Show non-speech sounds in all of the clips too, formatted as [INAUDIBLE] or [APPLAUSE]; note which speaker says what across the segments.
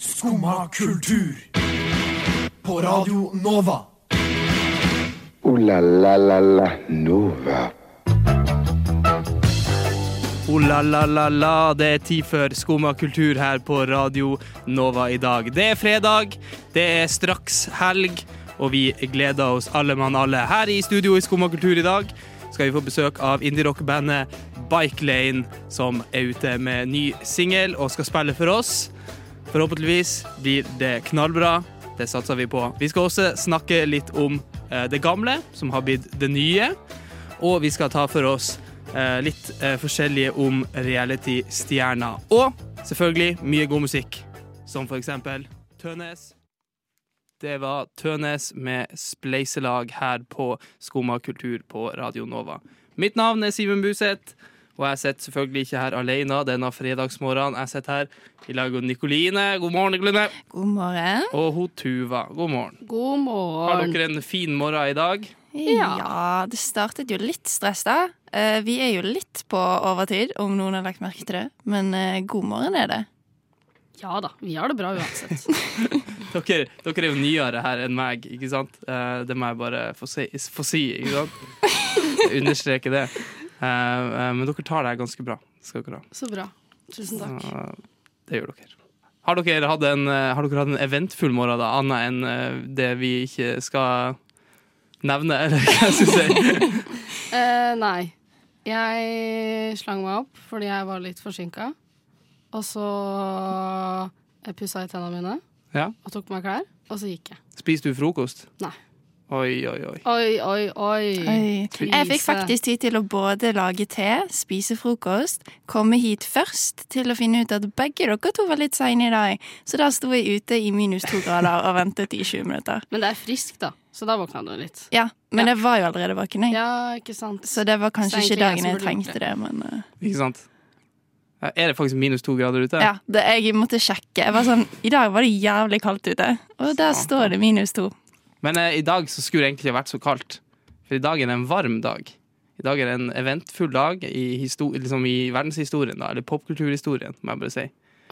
Speaker 1: Skumma kultur. På Radio Nova.
Speaker 2: O-la-la-la-la Nova.
Speaker 3: O-la-la-la-la, det er tid for Skumma kultur her på Radio Nova i dag. Det er fredag, det er straks helg, og vi gleder oss alle mann alle. Her i studio i Skumma kultur i dag skal vi få besøk av indie-rock-bandet Bike Lane, som er ute med ny singel og skal spille for oss. Forhåpentligvis blir det knallbra. Det satser vi på. Vi skal også snakke litt om eh, det gamle, som har blitt det nye. Og vi skal ta for oss eh, litt eh, forskjellige om reality-stjerner. Og selvfølgelig mye god musikk, som for eksempel Tønes. Det var Tønes med spleiselag her på Skumma kultur på Radio Nova. Mitt navn er Simen Buseth, og jeg sitter selvfølgelig ikke her alene denne fredagsmorgenen. Jeg sitter her i lag med Nikoline. God morgen, Nikoline.
Speaker 4: God morgen.
Speaker 3: Og hun Tuva. God morgen.
Speaker 5: God morgen.
Speaker 3: Har dere en fin morgen i dag?
Speaker 4: Ja. det startet jo litt stress, da. Eh, vi er jo litt på overtid, om noen har lagt merke til det. Men eh, god morgen er det.
Speaker 5: Ja da, vi har det bra uansett. [LAUGHS]
Speaker 3: Dere, dere er jo nyere her enn meg, ikke sant? Eh, Det må jeg bare få si, få si ikke sant? [LAUGHS] Understreke det. Eh, eh, Men dere tar det ganske bra.
Speaker 5: Så bra. Tusen takk.
Speaker 3: Det gjør dere. Har dere hatt en, eh, har dere hatt en eventfull morgen, da, annet enn det vi ikke skal nevne, [LAUGHS] eller hva jeg skal si?
Speaker 5: uh, [LAUGHS] nei. Jeg slang meg opp fordi jeg var litt forsinka. Og så jeg pussa i tennene mine
Speaker 3: Ja.
Speaker 5: og tok på meg klær, og så gikk jeg.
Speaker 3: Spiste du frokost?
Speaker 5: Nei.
Speaker 3: Oi, oi, oi.
Speaker 5: Oi, oi, oi.
Speaker 4: Oi. Jeg fikk faktisk tid til å både lage te, spise frokost, komme hit først til å finne ut at begge dere to var litt seine i dag. Så da sto jeg ute i minus to grader og ventet i 20 minutter.
Speaker 5: Men det er friskt, da, så da våkna du litt.
Speaker 4: Ja, men
Speaker 5: Ja.
Speaker 4: jeg var jo allerede våken, jeg.
Speaker 5: Ja, ikke sant.
Speaker 4: Så det var kanskje ikke dagen jeg
Speaker 5: jeg
Speaker 4: trengte
Speaker 5: det.
Speaker 4: men uh...
Speaker 3: Ikke sant? Er det faktisk minus to grader ute?
Speaker 4: Ja, det, jeg måtte sjekke. Jeg var sånn, I dag var det jævlig kaldt ute, og der står det minus to.
Speaker 3: Men eh, i dag så skulle det egentlig ikke vært så kaldt. For i dag er det en varm dag. I dag er det en eventfull dag i, liksom i verdenshistorien, da, eller popkulturhistorien, må jeg bare si.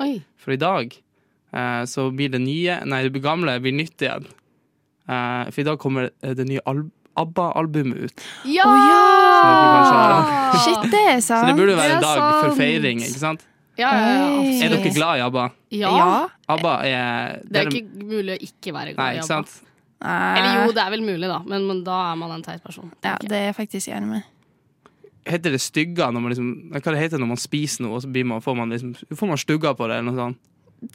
Speaker 5: Oi.
Speaker 3: For i dag eh, så blir det nye Nei, det gamle blir nytt igjen. Eh, for i dag kommer eh, det nye Al ABBA-albumet ut.
Speaker 5: Ja!
Speaker 4: Å
Speaker 3: Så det [LAUGHS]
Speaker 4: Shit, det er sant.
Speaker 3: Så det burde være en dag for feiring, ikke sant?
Speaker 5: Ja, ja, ja,
Speaker 3: Er dere glad i ABBA?
Speaker 5: Ja.
Speaker 4: Ja.
Speaker 3: ABBA er
Speaker 5: Det er ikke mulig å ikke være glad
Speaker 3: Nei,
Speaker 5: i
Speaker 3: ikke
Speaker 5: ABBA.
Speaker 3: sant?
Speaker 5: Eller jo, det er vel mulig, da, men, men da er man en teit person.
Speaker 4: Ja, det er jeg faktisk enig med.
Speaker 3: Heter det stygga når man liksom Hva det heter når man spiser noe, og så blir man, får man liksom Får man stugga på det, eller noe sånt?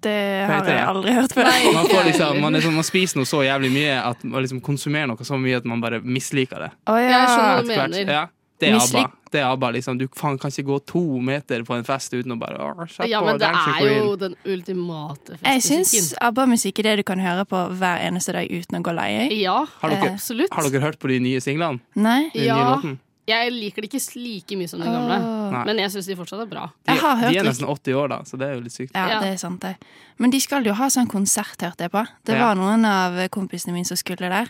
Speaker 4: Det har jeg
Speaker 3: det?
Speaker 4: aldri hørt før.
Speaker 3: Man, får liksom, man, liksom, man spiser noe så jævlig mye at man liksom konsumerer noe så mye at man bare misliker det.
Speaker 4: Oh, ja.
Speaker 5: Jeg skjønner hva du mener.
Speaker 3: Ja, det er ABBA. Det er ABBA liksom. Du faen, kan ikke gå to meter på en fest uten å bare «Åh,
Speaker 5: Ja, men det er jo den ultimate
Speaker 4: Jeg syns. ABBA-musikk er det du kan høre på hver eneste dag uten å gå lei.
Speaker 5: Ja,
Speaker 3: Har dere,
Speaker 5: absolutt.
Speaker 3: har dere hørt på de nye singlene?
Speaker 4: Nei?
Speaker 3: De nye
Speaker 5: Ja.
Speaker 3: låtene?
Speaker 5: Jeg liker det ikke like mye som de gamle.
Speaker 3: Nei.
Speaker 5: men jeg syns de fortsatt er bra.
Speaker 3: De, de er nesten 80 år, da, så det er jo litt sykt.
Speaker 4: Ja, det er sant, det. Men de skal jo ha sånn konsert, hørte jeg på. Det
Speaker 3: Ja.
Speaker 4: var noen av kompisene mine som skulle der.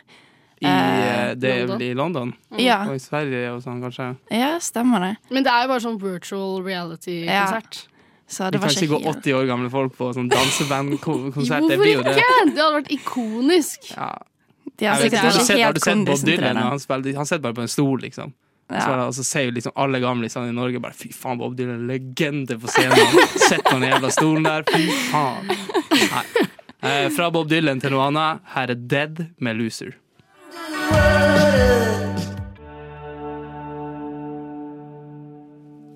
Speaker 3: I, eh, det er vel i London
Speaker 4: Ja,
Speaker 3: og i Sverige og sånn, kanskje.
Speaker 4: ja, stemmer det.
Speaker 5: Men det er jo bare sånn virtual reality-konsert.
Speaker 4: Så
Speaker 3: Vi
Speaker 4: det
Speaker 3: kan ikke gå 80 år gamle folk på sånn dansebandkonsert. [LAUGHS]
Speaker 5: Hvorfor ikke?
Speaker 3: det.
Speaker 5: Det hadde vært ikonisk.
Speaker 3: Ja.
Speaker 4: De har
Speaker 3: vet har, du sett, har du sett Bob Dylan? Han, spiller, han sitter bare på en stol, liksom. Så, og så ser jo liksom alle gamlisene i Norge bare 'fy faen, Bob Dylan, legende på scenen'. Sett på den jævla stolen der, fy faen. Eh, fra Bob Dylan til noe annet, her er Dead med 'Loser'.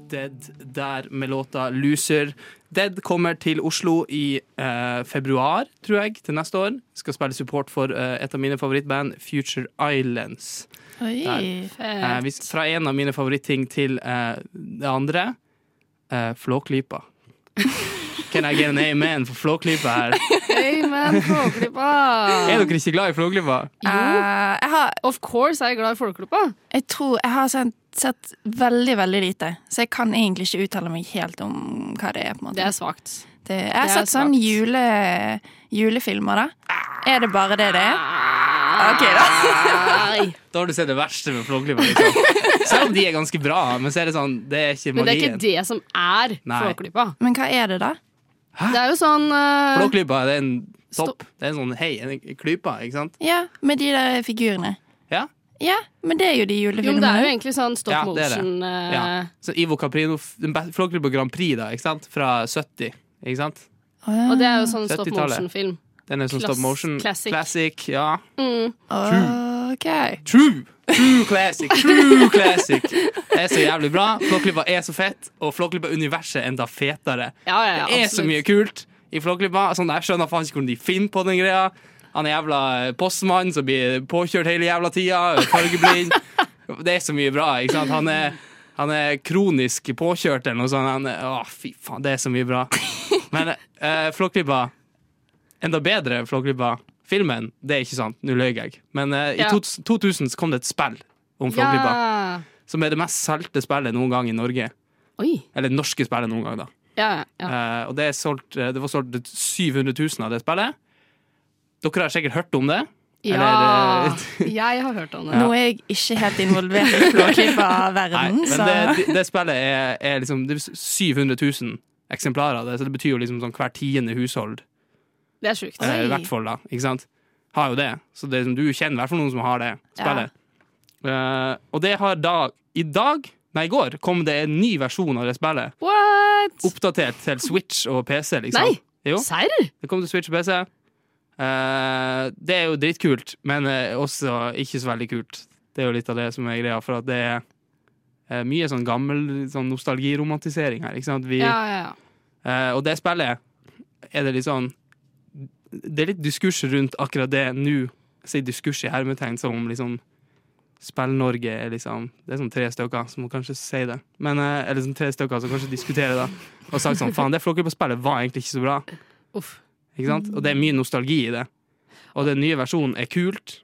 Speaker 3: Dead der med låta 'Loser'. Dead kommer til Oslo i eh, februar, tror jeg, til neste år. Skal spille support for eh, et av mine favorittband, Future Islands.
Speaker 4: Oi.
Speaker 3: Eh, hvis, fra en av mine favoritting til eh, det andre eh, Flåklypa. [LAUGHS] Can I get an amen for Flåklypa her?
Speaker 5: Amen, Flåklypa!
Speaker 3: Er dere ikke glad i Flåklypa?
Speaker 4: Jo. har,
Speaker 5: Of course er jeg glad i Flåklypa.
Speaker 4: jeg tror jeg har sett, sett veldig, veldig lite, så jeg kan egentlig ikke uttale meg helt om hva det er. på en måte.
Speaker 5: Det er svakt.
Speaker 4: Det, jeg har
Speaker 5: det
Speaker 4: sett sånn jule, julefilmer, da. Er det bare det det er? Ok, da. [LAUGHS]
Speaker 3: Da har du sett det verste med Flåklypa. Liksom. Selv om de er ganske bra, men så er det sånn Det er ikke
Speaker 5: Men det er ikke det som er. Flåklypa.
Speaker 4: Men hva er det, da?
Speaker 5: Det er jo sånn uh,
Speaker 3: Flåklypa det er en topp. Det er en sånn hei, en klype, ikke sant?
Speaker 4: Ja, med de der figurene.
Speaker 3: Ja.
Speaker 4: Ja, men det er jo de
Speaker 5: Jo, men det er jo egentlig sånn stop
Speaker 3: Ja, det er det.
Speaker 5: motion eh,
Speaker 3: Ja. Så Ivo Caprino, Flåklypa Grand Prix, da, ikke sant? Fra 70, ikke sant?
Speaker 4: Oh, ja.
Speaker 5: Og det er jo sånn stop motion-film.
Speaker 3: Den er sånn
Speaker 5: Klass-
Speaker 3: stop motion.
Speaker 5: classic.
Speaker 3: ja.
Speaker 5: Mm.
Speaker 4: OK.
Speaker 3: True! True classic! True classic! Det er så jævlig bra. Flåklypa er så fett, og Flåklypa-universet er enda fetere.
Speaker 5: Ja, ja, ja,
Speaker 3: Det er så mye kult i Flåklypa. Sånn, jeg skjønner faen ikke hvordan de finner på den greia. Han er jævla postmann som blir påkjørt hele jævla tida. Fargeblind. Det er så mye bra. ikke sant? Han er, han er kronisk påkjørt eller noe sånt. Han er, å, fy faen, det er så mye bra. Men eh, Flåklypa Enda bedre Flåklypa. Filmen, det er ikke sant. Nå løy jeg. Men eh, i Ja. 2000 så kom det et spill om Flåklypa.
Speaker 5: Ja.
Speaker 3: Som er det mest solgte spillet noen gang i Norge.
Speaker 5: Oi.
Speaker 3: Eller det norske spillet noen gang, da.
Speaker 5: Ja, ja, ja.
Speaker 3: Eh, og det, er solgt, eh, det var solgt 700 000 av det spillet. Dere har sikkert hørt om det.
Speaker 5: ja.
Speaker 3: Eller, eh, [LAUGHS] [LAUGHS]
Speaker 5: Jeg har hørt om det.
Speaker 4: Nå er jeg ikke helt involvert i Flåklypa-verden,
Speaker 3: men
Speaker 4: så
Speaker 3: det, det spillet er, er liksom det er 700 000 eksemplarer av det, så det betyr jo liksom sånn hver tiende hushold.
Speaker 5: Det er sjukt.
Speaker 3: eh, I hvert fall, da. Ikke sant? Har jo det. Så det du kjenner i hvert fall noen som har det spillet. Eh, og det har da I dag, nei i går, kom det en ny versjon av det spillet.
Speaker 5: What?
Speaker 3: Oppdatert til Switch og PC, liksom.
Speaker 5: Nei! Serr?
Speaker 3: Det kom til Switch og PC. Eh, det er jo dritkult, men også ikke så veldig kult. Det er jo litt av det som er greia, for at det er mye sånn gammel sånn nostalgiromantisering her. Ikke sant? Vi,
Speaker 5: Ja, ja, ja.
Speaker 3: eh, og det spillet er det litt sånn Det er litt diskurs rundt akkurat det nå. Jeg sier diskurs i hermetegn som om liksom Spill-Norge er liksom Det er sånn tre stykker som må kanskje si det. Men, eh, eller sånn tre stykker som kanskje diskuterer det. Og sagt sånn Faen, det Flåklypa-spillet var egentlig ikke så bra.
Speaker 5: Uff.
Speaker 3: Ikke sant? Og det er mye nostalgi i det. Og den nye versjonen er kult,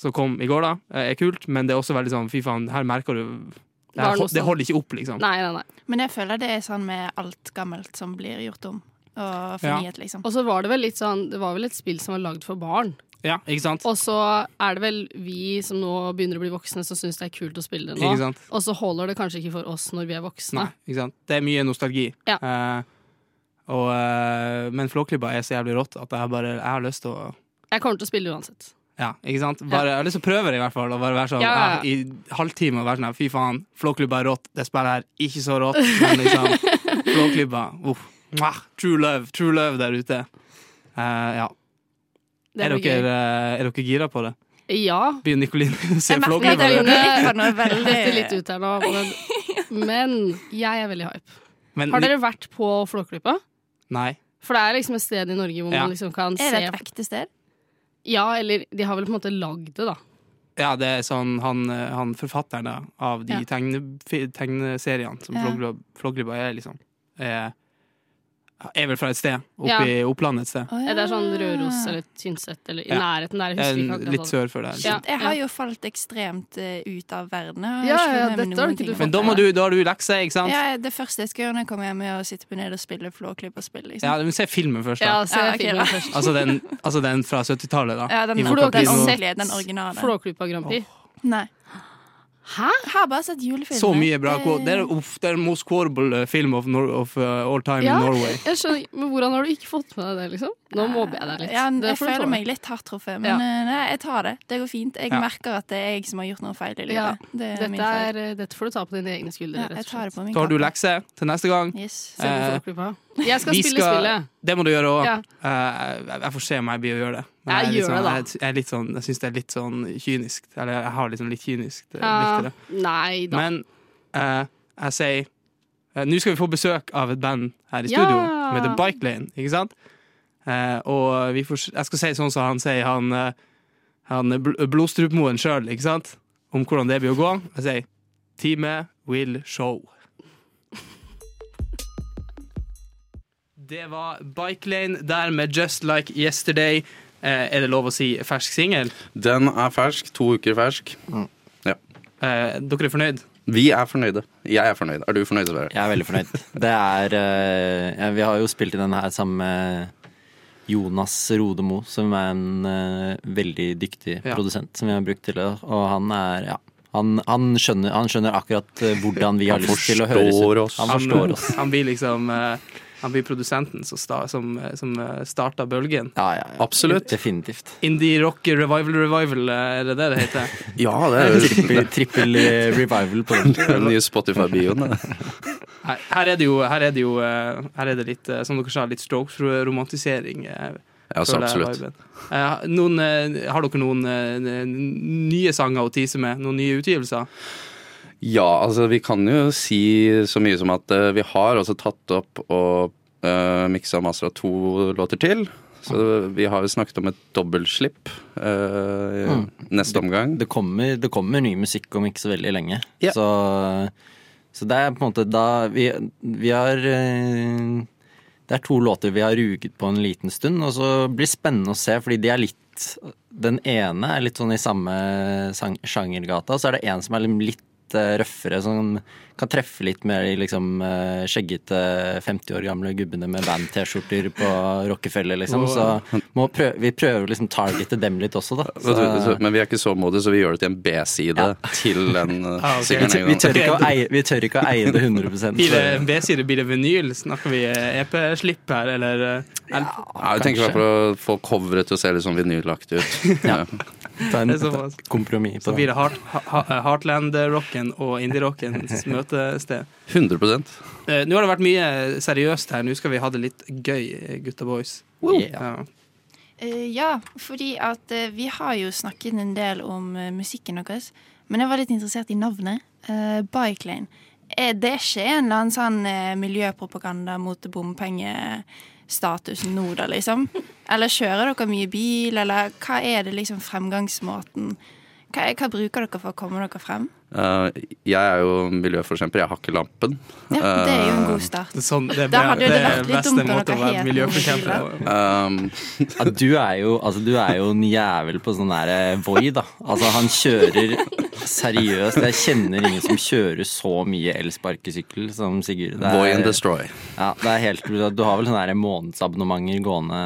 Speaker 3: som kom i går, da. eh, Er kult, men det er også veldig sånn fy faen, her merker du Det, her, det holder ikke opp, liksom.
Speaker 5: Nei, nei, nei.
Speaker 4: Men jeg føler det er sånn med alt gammelt som blir gjort om. Og fornyet, liksom.
Speaker 5: Og så var det vel litt sånn Det var vel et spill som var lagd for barn.
Speaker 3: Ja, ikke sant?
Speaker 5: Og så er det vel vi som nå begynner å bli voksne, som syns det er kult å spille det
Speaker 3: Ikke
Speaker 5: nå.
Speaker 3: sant?
Speaker 5: Og så holder det kanskje ikke for oss når vi er voksne.
Speaker 3: Nei, ikke sant? Det er mye nostalgi.
Speaker 5: Ja.
Speaker 3: Uh, og, uh, men Flåklypa er så jævlig rått at jeg, bare, jeg har lyst til å
Speaker 5: Jeg kommer til å spille uansett.
Speaker 3: ja, ikke sant? Bare, Jeg har lyst til å prøve det, i hvert fall. Og bare være sånn,
Speaker 5: Ja, ja, ja.
Speaker 3: ja, I halvtime og være sånn fy faen, Flåklypa er rått. Det spillet her ikke så rått, men liksom [LAUGHS] Flåklypa, uff. True love, true love der ute. Uh, ja.
Speaker 5: Det
Speaker 3: Er dere, eh, er dere gira på det?
Speaker 5: Ja.
Speaker 3: Begynner Nikoline se [LAUGHS]
Speaker 5: litt ut her nå, men, men jeg er veldig hype.
Speaker 3: Men,
Speaker 5: Har dere vært på Flåklypa?
Speaker 3: Nei.
Speaker 5: For det er liksom et sted i Norge hvor
Speaker 3: Ja.
Speaker 5: man liksom kan
Speaker 4: Er det et ekte sted?
Speaker 5: Ja, eller de har vel på en måte lagd det, da.
Speaker 3: Ja, det er sånn han, eh, han forfatteren av de
Speaker 5: Ja.
Speaker 3: tegne, tegneseriene som
Speaker 4: Ja.
Speaker 3: Flåklypa er, liksom. Er, er vel fra et sted. Oppe
Speaker 5: Ja.
Speaker 3: i Oppland et sted.
Speaker 4: Oh, ja.
Speaker 5: Det er sånn Røros eller Tynset eller i
Speaker 3: Ja.
Speaker 5: nærheten der. Jeg husker ikke
Speaker 3: litt sør for der.
Speaker 5: Ja.
Speaker 4: Jeg har jo falt ekstremt eh, ut av verden.
Speaker 5: Ja, ja, dette har
Speaker 4: du
Speaker 5: ikke du
Speaker 3: Men da, må du, da har du lekser, ikke sant?
Speaker 4: Ja, det første jeg skal gjøre når jeg kommer hjem, er å sitte på ned og spille Flåklypa-spill. Liksom.
Speaker 3: Ja, du må se filmen først, da.
Speaker 5: Ja, se
Speaker 4: Ja, ok,
Speaker 5: filmen
Speaker 4: da.
Speaker 5: først.
Speaker 3: Altså, den, altså den fra 70-tallet, da.
Speaker 4: Ja, den, den den originale.
Speaker 5: Flåklypa Grand Prix.
Speaker 4: Nei.
Speaker 5: Hæ?
Speaker 4: Har bare sett julefilmer.
Speaker 3: Så mye bra.
Speaker 4: Det-
Speaker 3: Det er, uff, det er most quotable film of, of uh, all time
Speaker 5: Ja.
Speaker 3: in Norway.
Speaker 5: Jeg skjønner, men Hvordan har du ikke fått med deg det, liksom? Nå mobber jeg deg litt.
Speaker 4: Ja,
Speaker 5: Det
Speaker 4: jeg føler meg litt hardt truffet, men
Speaker 5: Ja.
Speaker 4: eh, nei, jeg tar det. Det går fint. Jeg
Speaker 3: Ja.
Speaker 4: merker at det er jeg som har gjort noe feil i livet.
Speaker 5: Ja,
Speaker 4: Det er min
Speaker 5: Dette,
Speaker 4: feil.
Speaker 5: er, eh, dette får du ta på dine egne skuldre.
Speaker 4: Ja,
Speaker 5: rett og
Speaker 4: jeg tar
Speaker 3: har du lekse til neste gang.
Speaker 4: Yes.
Speaker 3: Eh,
Speaker 5: Jeg skal spille
Speaker 3: skal-
Speaker 5: spillet.
Speaker 3: Det må du gjøre òg.
Speaker 5: Ja.
Speaker 3: jeg, jeg får se om jeg blir å gjøre det.
Speaker 5: Men
Speaker 3: jeg,
Speaker 5: jeg,
Speaker 3: sånn,
Speaker 5: det
Speaker 3: jeg, jeg, sånn, jeg syns det er litt sånn kynisk. Eller jeg har liksom litt kynisk eh,
Speaker 5: Ja.
Speaker 3: til det.
Speaker 5: Nei da.
Speaker 3: Men uh, jeg sier uh, Nå skal vi få besøk av et band her i
Speaker 5: Ja.
Speaker 3: studio som heter Bike Lane, ikke sant? Eh, og vi får, jeg skal si sånn som han sier, han, eh, han bl Blodstrupmoen sjøl, ikke sant? Om hvordan det blir å gå. Jeg sier Time will show. Det var Bike Lane der med Just Like Yesterday. Eh, er det lov å si fersk singel?
Speaker 6: Den er fersk. To uker fersk.
Speaker 3: Eh, dere er fornøyd?
Speaker 6: Vi er fornøyde. Jeg er fornøyd. Er du fornøyd? Sverre?
Speaker 7: Jeg er veldig fornøyd. Det er eh, ja, Vi har jo spilt i denne her sammen med Jonas Rodemo, som er en uh, veldig dyktig
Speaker 3: Ja.
Speaker 7: produsent som vi har brukt til det. Og han er ja. Han, han, skjønner, han skjønner akkurat eh, hvordan vi har lyst til å høres ut. Han forstår oss.
Speaker 3: Han blir liksom eh, han blir produsenten som, sta, som, eh, som starta bølgen.
Speaker 7: Ja, ja, ja.
Speaker 6: Absolutt.
Speaker 7: Definitivt.
Speaker 3: Indie rock revival revival, eh, er det det det heter? [LAUGHS]
Speaker 6: Ja, det er jo
Speaker 7: Trippel, trippel eh, revival på den. [LAUGHS]
Speaker 6: den nye Spotify-bioen. [LAUGHS]
Speaker 3: Her, her er det jo, her er det, jo eh, her er det litt, eh, som dere sa, litt Strokes-romantisering. eh,
Speaker 6: Ja, så absolutt.
Speaker 3: viben. Eh, Noen, eh, har dere noen eh, nye sanger å tise med? Noen nye utgivelser?
Speaker 6: Ja, altså vi kan jo si så mye som at uh, vi har også tatt opp og uh, miksa og mastra to låter til. Så vi har jo snakket om et dobbeltslipp uh,
Speaker 7: Mm.
Speaker 6: neste omgang.
Speaker 7: Det kommer, det kommer ny musikk om ikke så veldig lenge.
Speaker 6: Yeah.
Speaker 7: Så, så det er på en måte da Vi, vi har uh, Det er to låter vi har ruget på en liten stund, og så blir det spennende å se, fordi de er litt Den ene er litt sånn i samme sjangergata, og så er det en som er litt eh, røffere, som kan treffe litt med de liksom eh, skjeggete 50 år gamle gubbene med band-T-skjorter på Rockefeller, liksom. Så må prøve, vi prøver å liksom targete dem litt også, da.
Speaker 6: Så- Men vi er ikke så modige, så vi gjør det til en B-side til den uh, [LAUGHS]
Speaker 3: Ah, okay.
Speaker 7: Vi tør, vi, tør eie, vi tør ikke å eie det 100
Speaker 3: Blir det en B-side, blir det vinyl? Snakker vi eh, EP-slipp her, eller eh,
Speaker 6: Ja, jeg tenker i hvert fall å få coveret til å se litt sånn vinylaktig ut. [LAUGHS] Ja.
Speaker 7: Ta en
Speaker 3: er en
Speaker 7: kompromiss
Speaker 3: Så blir
Speaker 7: det.
Speaker 3: Heartland-rocken og Heartland-rocken og indie-rockens
Speaker 6: 100
Speaker 3: Eh, Nå har det vært mye seriøst her, nå skal vi ha det litt gøy, eh, gutta boys.
Speaker 7: Yeah.
Speaker 3: Ja.
Speaker 4: Eh, ja, fordi at eh, vi har jo snakket en del om eh, musikken deres. Men jeg var litt interessert i navnet. Uh, Bike Lane. Er det ikke en eller annen sånn eh, miljøpropaganda mot bompengestatusen nå, da, liksom? Eller kjører dere mye bil, eller hva er det liksom fremgangsmåten? Hva, hva bruker dere for å komme dere frem?
Speaker 6: Uh, jeg er jo miljøforkjemper, jeg har ikke lampen.
Speaker 4: Ja, Det er jo en
Speaker 6: Eh,
Speaker 4: god start.
Speaker 3: Det er Sånn, det,
Speaker 4: Da hadde
Speaker 3: det er
Speaker 4: vært litt
Speaker 3: beste
Speaker 4: dumt om
Speaker 3: måte
Speaker 4: dere
Speaker 3: å være
Speaker 4: het
Speaker 3: miljøforkjemper.
Speaker 6: Um,
Speaker 7: Ja, du er jo, altså, du er jo en jævel på sånn der eh, Voi, da. Altså, han kjører seriøst. Jeg kjenner ingen som kjører så mye elsparkesykkel som Sigurd. Er-
Speaker 6: Voy and destroy.
Speaker 7: Ja, det er helt, du har vel sånne månedsabonnementer gående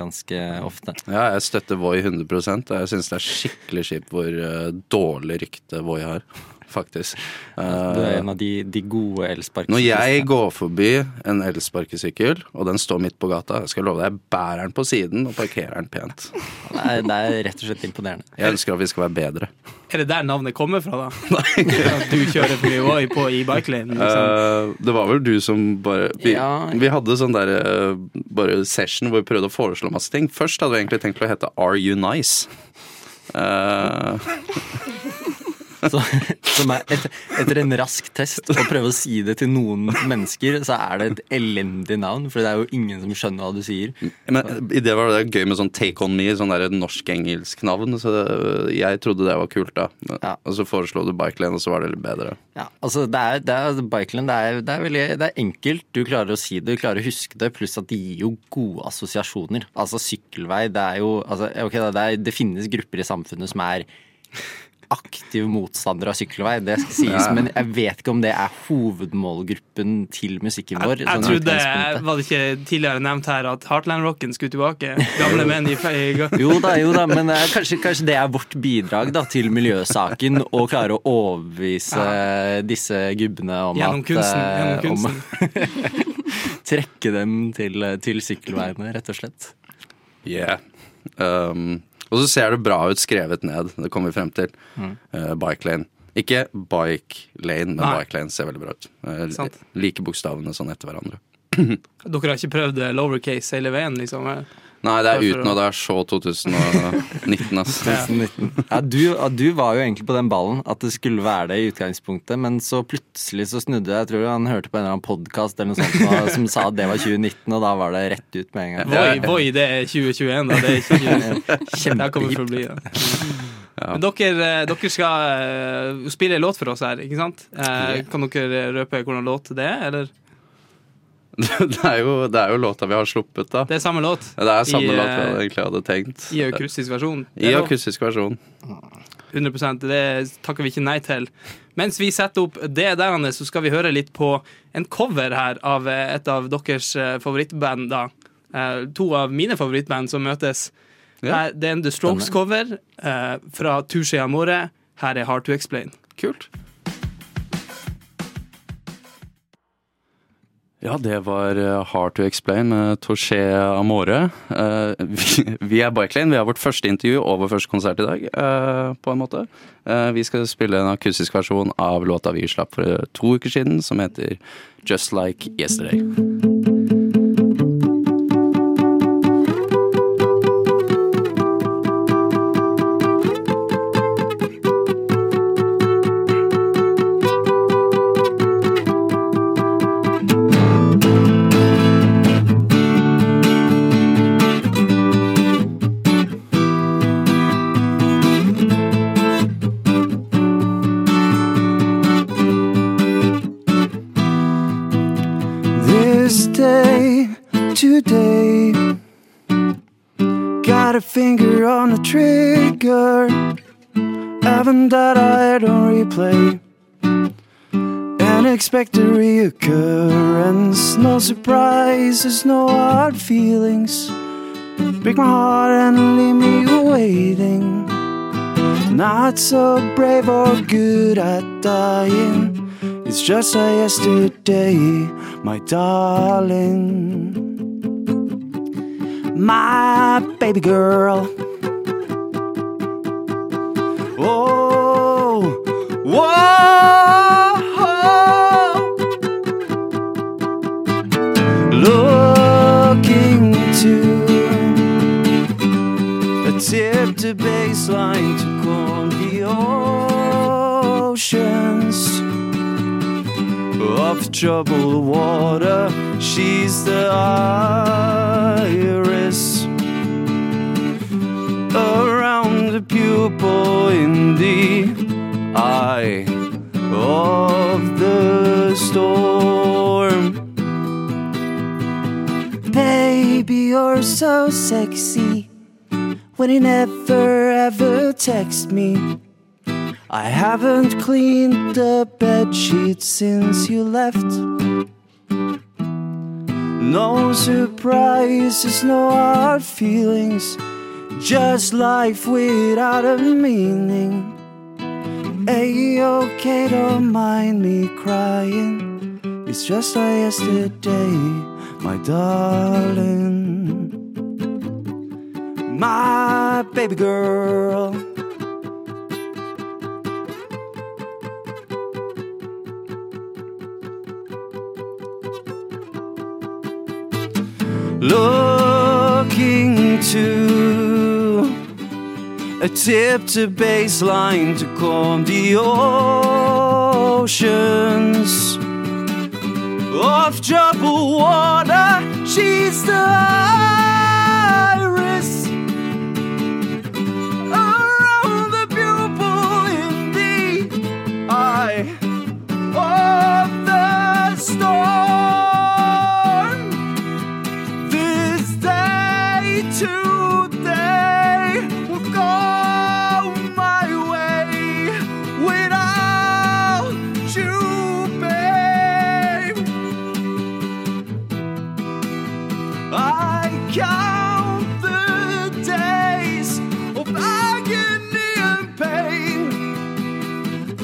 Speaker 7: ganske ofte.
Speaker 6: Ja, jeg støtter Voi 100 og jeg syns det er skikkelig kjipt hvor uh, dårlig rykte Voi har. Faktisk.
Speaker 7: Du er
Speaker 6: Uh,
Speaker 7: en av de, de gode
Speaker 6: når jeg går forbi en elsparkesykkel, og den står midt på gata, jeg skal love deg, jeg bærer den på siden og parkerer den pent.
Speaker 7: Det er, det er rett og slett imponerende.
Speaker 6: Jeg ønsker at vi skal være bedre.
Speaker 3: Er det der navnet kommer fra, da? [LAUGHS] [LAUGHS] At du kjører for mye på i bike lane? Liksom.
Speaker 6: Uh, det var vel du som bare Vi,
Speaker 7: Ja.
Speaker 6: vi hadde sånn der uh, bare session hvor vi prøvde å foreslå masse ting. Først hadde vi egentlig tenkt å hete Are You Nice? Uh, [LAUGHS]
Speaker 7: Så, som er et, etter en rask test å prøve å si det til noen mennesker, så er det et elendig navn. For det er jo ingen som skjønner hva du sier.
Speaker 6: men i det var det gøy med sånn Take On Me, sånn norsk-engelsk navn. Så det, jeg trodde det var kult, da. Men,
Speaker 7: Ja.
Speaker 6: Og så foreslo du Bike Lane, og så var det litt bedre.
Speaker 7: Ja, altså det er, det er, Bikeland, det er, det, er veldig, det er enkelt. Du klarer å si det, du klarer å huske det, pluss at det gir jo gode assosiasjoner. Altså sykkelvei, det er jo altså, ok, det, er, det finnes grupper i samfunnet som er aktive motstandere av sykkelvei, det skal sies,
Speaker 6: Ja.
Speaker 7: men jeg vet ikke om det er hovedmålgruppen til musikken vår.
Speaker 3: Jeg, jeg
Speaker 7: sånn
Speaker 3: trodde,
Speaker 7: det
Speaker 3: var det ikke tidligere nevnt her at Heartland-rocken skulle tilbake? Gamle menn i, i [LAUGHS]
Speaker 7: Jo da, jo da, men eh, kanskje, kanskje det er vårt bidrag da, til miljøsaken. Å klare å overbevise disse gubbene om
Speaker 3: Gjennom
Speaker 7: at
Speaker 3: kunsten.
Speaker 7: Gjennom
Speaker 3: Gjennom
Speaker 7: om-
Speaker 3: kunsten. [LAUGHS]
Speaker 7: Trekke dem til, til sykkelveiene, rett og slett.
Speaker 6: Yeah. Um, og så ser det bra ut skrevet ned. Det kommer vi frem til. Uh, bike Lane. Ikke Bike Lane, men
Speaker 3: Nei.
Speaker 6: Bike Lane ser veldig bra ut. Uh, like bokstavene sånn etter hverandre.
Speaker 3: Dere har ikke prøvd eh, lowercase hele veien, liksom?
Speaker 6: Nei, det er uten,
Speaker 3: å-
Speaker 6: og det er så 2019, altså. [LAUGHS]
Speaker 7: Ja, du, du var jo egentlig på den ballen at det skulle være det i utgangspunktet, men så plutselig så snudde jeg. Jeg tror han hørte på en eller annen podkast eller noe sånt som, som sa at det var 2019, og da var det rett ut med en gang.
Speaker 3: Voi, Voi, det er 2021, da. Det er ikke 2021. [LAUGHS] Det her kommer for å bli det. Men dere, eh, dere skal eh, spille en låt for oss her, ikke sant? Eh, Kan dere røpe hvordan låt det er, eller? [LAUGHS]
Speaker 6: Det er, jo, det er jo låta vi har sluppet, da.
Speaker 3: Det er samme låt
Speaker 6: Det er samme
Speaker 3: I,
Speaker 6: låt vi
Speaker 3: eh,
Speaker 6: egentlig hadde tenkt.
Speaker 3: i akustisk versjon.
Speaker 6: I akustisk versjon.
Speaker 3: 100% Det takker vi ikke nei til. Mens vi setter opp det der, så skal vi høre litt på en cover her av eh, et av deres eh, favorittband. da. To av mine favorittband som møtes.
Speaker 6: Ja.
Speaker 3: Her- Det er en The Strokes-cover fra Touché Amore. Her er Hard to Explain.
Speaker 6: Kult. Ja, det var eh, Hard to Explain med Touché Amore. Eh, [LAUGHS] vi, er Bikelane. Vi har vårt første intervju og vår første konsert i dag, eh, på en måte. Vi skal spille en akustisk versjon av låta vi slapp for to uker siden, som heter Just Like Yesterday.
Speaker 8: Haven't that I don't replay and expect reoccurrence. No surprises, no hard feelings. Break my heart and leave me waiting. Not so brave or good at dying. It's just a yesterday, my darling. My baby girl. Oh, whoa. Looking to a tip to baseline to calm the oceans of troubled water. She's the iris around the in the eye of the storm. Baby, you're so sexy when you never ever text me. I haven't cleaned the bed sheets since you left. No surprises, no hard feelings, just life without a meaning. Hey, okay, don't mind me crying. It's just like yesterday, my darling. My baby girl. A tip to baseline to calm the oceans of troubled water. She's the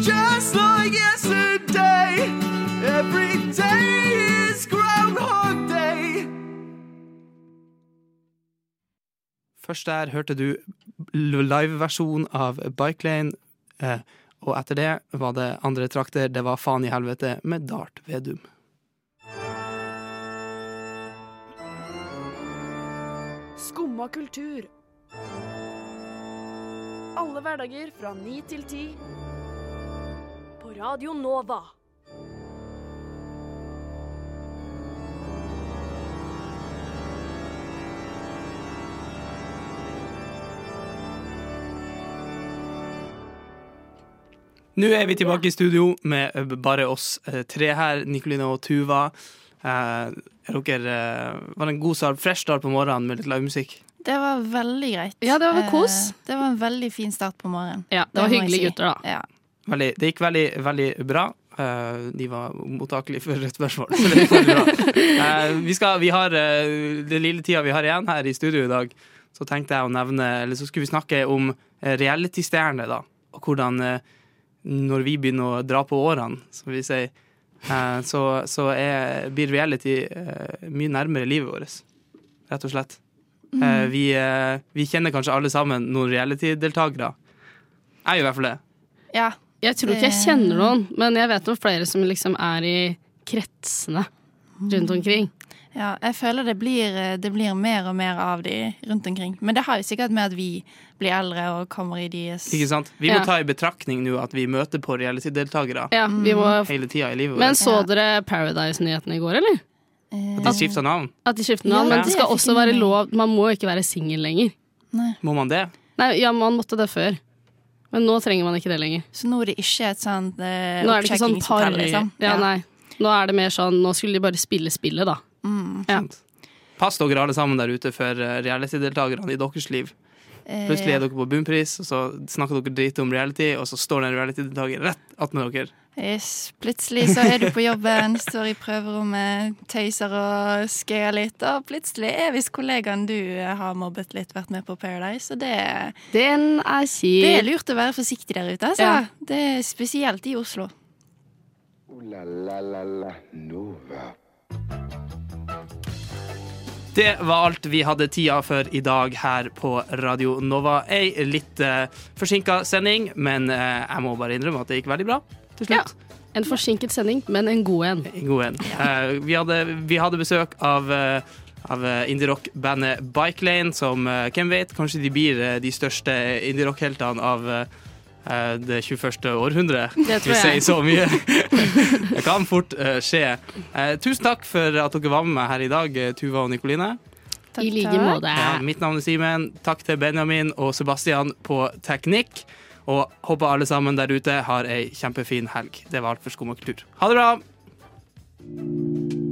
Speaker 8: just like yesterday. Every day is Groundhog Day.
Speaker 3: Først der hørte du liveversjon av Bike Lane, eh, og etter det var det andre trakter. Det var Faen i helvete med Dart Vedum.
Speaker 9: Skumma kultur. Alle hverdager fra ni til ti. Radio Nova.
Speaker 3: Nå er vi tilbake i studio med eh, bare oss eh, tre her, Nikoline og Tuva. Eh, er dere, eh, var det en god start, fresh start på morgenen med litt livemusikk?
Speaker 4: Det var veldig greit.
Speaker 5: Ja, det var vel kos.
Speaker 4: Eh, Det var en veldig fin start på morgenen.
Speaker 5: Ja, det var
Speaker 4: må
Speaker 5: hyggelige
Speaker 4: si.
Speaker 5: gutter, da.
Speaker 4: Ja.
Speaker 3: Veldig, det gikk veldig, veldig bra. Uh, de var mottakelige for et spørsmål. Så det gikk. [LAUGHS] Eh, vi skal, vi har uh, den lille tida vi har igjen her i studio i dag, så tenkte jeg å nevne Eller så skulle vi snakke om uh, reality-stjerner, da. Og hvordan, når vi begynner å dra på årene, som vi sier, så, så er, blir reality mye nærmere livet vårt, rett og slett. Eh, vi, vi kjenner kanskje alle sammen noen reality-deltakere. Jeg gjør i hvert fall det.
Speaker 4: Ja.
Speaker 5: Jeg tror ikke jeg kjenner noen, men jeg vet om flere som liksom er i kretsene rundt omkring.
Speaker 4: Ja, jeg føler det blir, det blir mer og mer av de rundt omkring. Men det har jo sikkert med at vi blir eldre og kommer i deres
Speaker 3: Ikke sant? Vi må
Speaker 5: Ja.
Speaker 3: ta i betraktning nå at vi møter på reality-deltakere
Speaker 5: Ja, må
Speaker 3: hele tida i livet
Speaker 5: Men
Speaker 3: vårt.
Speaker 5: så dere Paradise-nyhetene i går, eller?
Speaker 4: eh,
Speaker 3: At de skifta navn.
Speaker 5: At de skifter
Speaker 4: Ja,
Speaker 5: navn, men
Speaker 4: det
Speaker 5: skal også være lov Man må ikke være singel lenger.
Speaker 3: Må man det?
Speaker 5: Nei, ja, man måtte det før. Men nå trenger man ikke det lenger.
Speaker 4: Så nå er det ikke et sånt eh,
Speaker 5: Nå er det ikke sånn par...
Speaker 4: liksom.
Speaker 5: Ja, nei. Nå er det mer sånn Nå skulle de bare spille spillet, da. Ja.
Speaker 3: Pass dere alle sammen der ute for eh, reality-deltakerne i deres liv.
Speaker 4: Eh,
Speaker 3: Plutselig er dere på bunnpris, og så snakker dere drit om reality, og så står det en reality-deltaker rett attmed dere.
Speaker 4: Yes. Plutselig så er du på jobben, [LAUGHS] står i prøverommet, tøyser og skøyer litt, og plutselig er visst kollegaen du har mobbet litt, vært med på Paradise, og det,
Speaker 5: Den er
Speaker 4: det er lurt å være forsiktig der ute, altså.
Speaker 5: Ja.
Speaker 4: Det er spesielt i Oslo.
Speaker 2: Oh, la la la la Nova.
Speaker 3: Det var alt vi hadde tida for i dag her på Radio Nova. Ei litt uh, forsinka sending, men uh, jeg må bare innrømme at det gikk veldig bra til slutt. Ja.
Speaker 5: En forsinket sending, men en god en.
Speaker 3: En god en. Uh, vi, hadde, vi hadde besøk av uh, av eh, indie-rock-bandet Bikelane, som eh, hvem vet, kanskje de blir eh, de største indie-rock-heltene av eh, eh, det 21. århundre. [LAUGHS]
Speaker 5: Det tror
Speaker 3: Vi sier så mye. [LAUGHS] det kan fort eh, skje. Eh, tusen takk for at dere var med meg her i dag, eh, Tuva og Nikoline.
Speaker 5: I like måte.
Speaker 3: Ja, mitt navn er Simen. Takk til Benjamin og Sebastian på teknikk. Og håper alle sammen der ute har ei kjempefin helg. Det var alt for Skum og kultur. Ha det bra!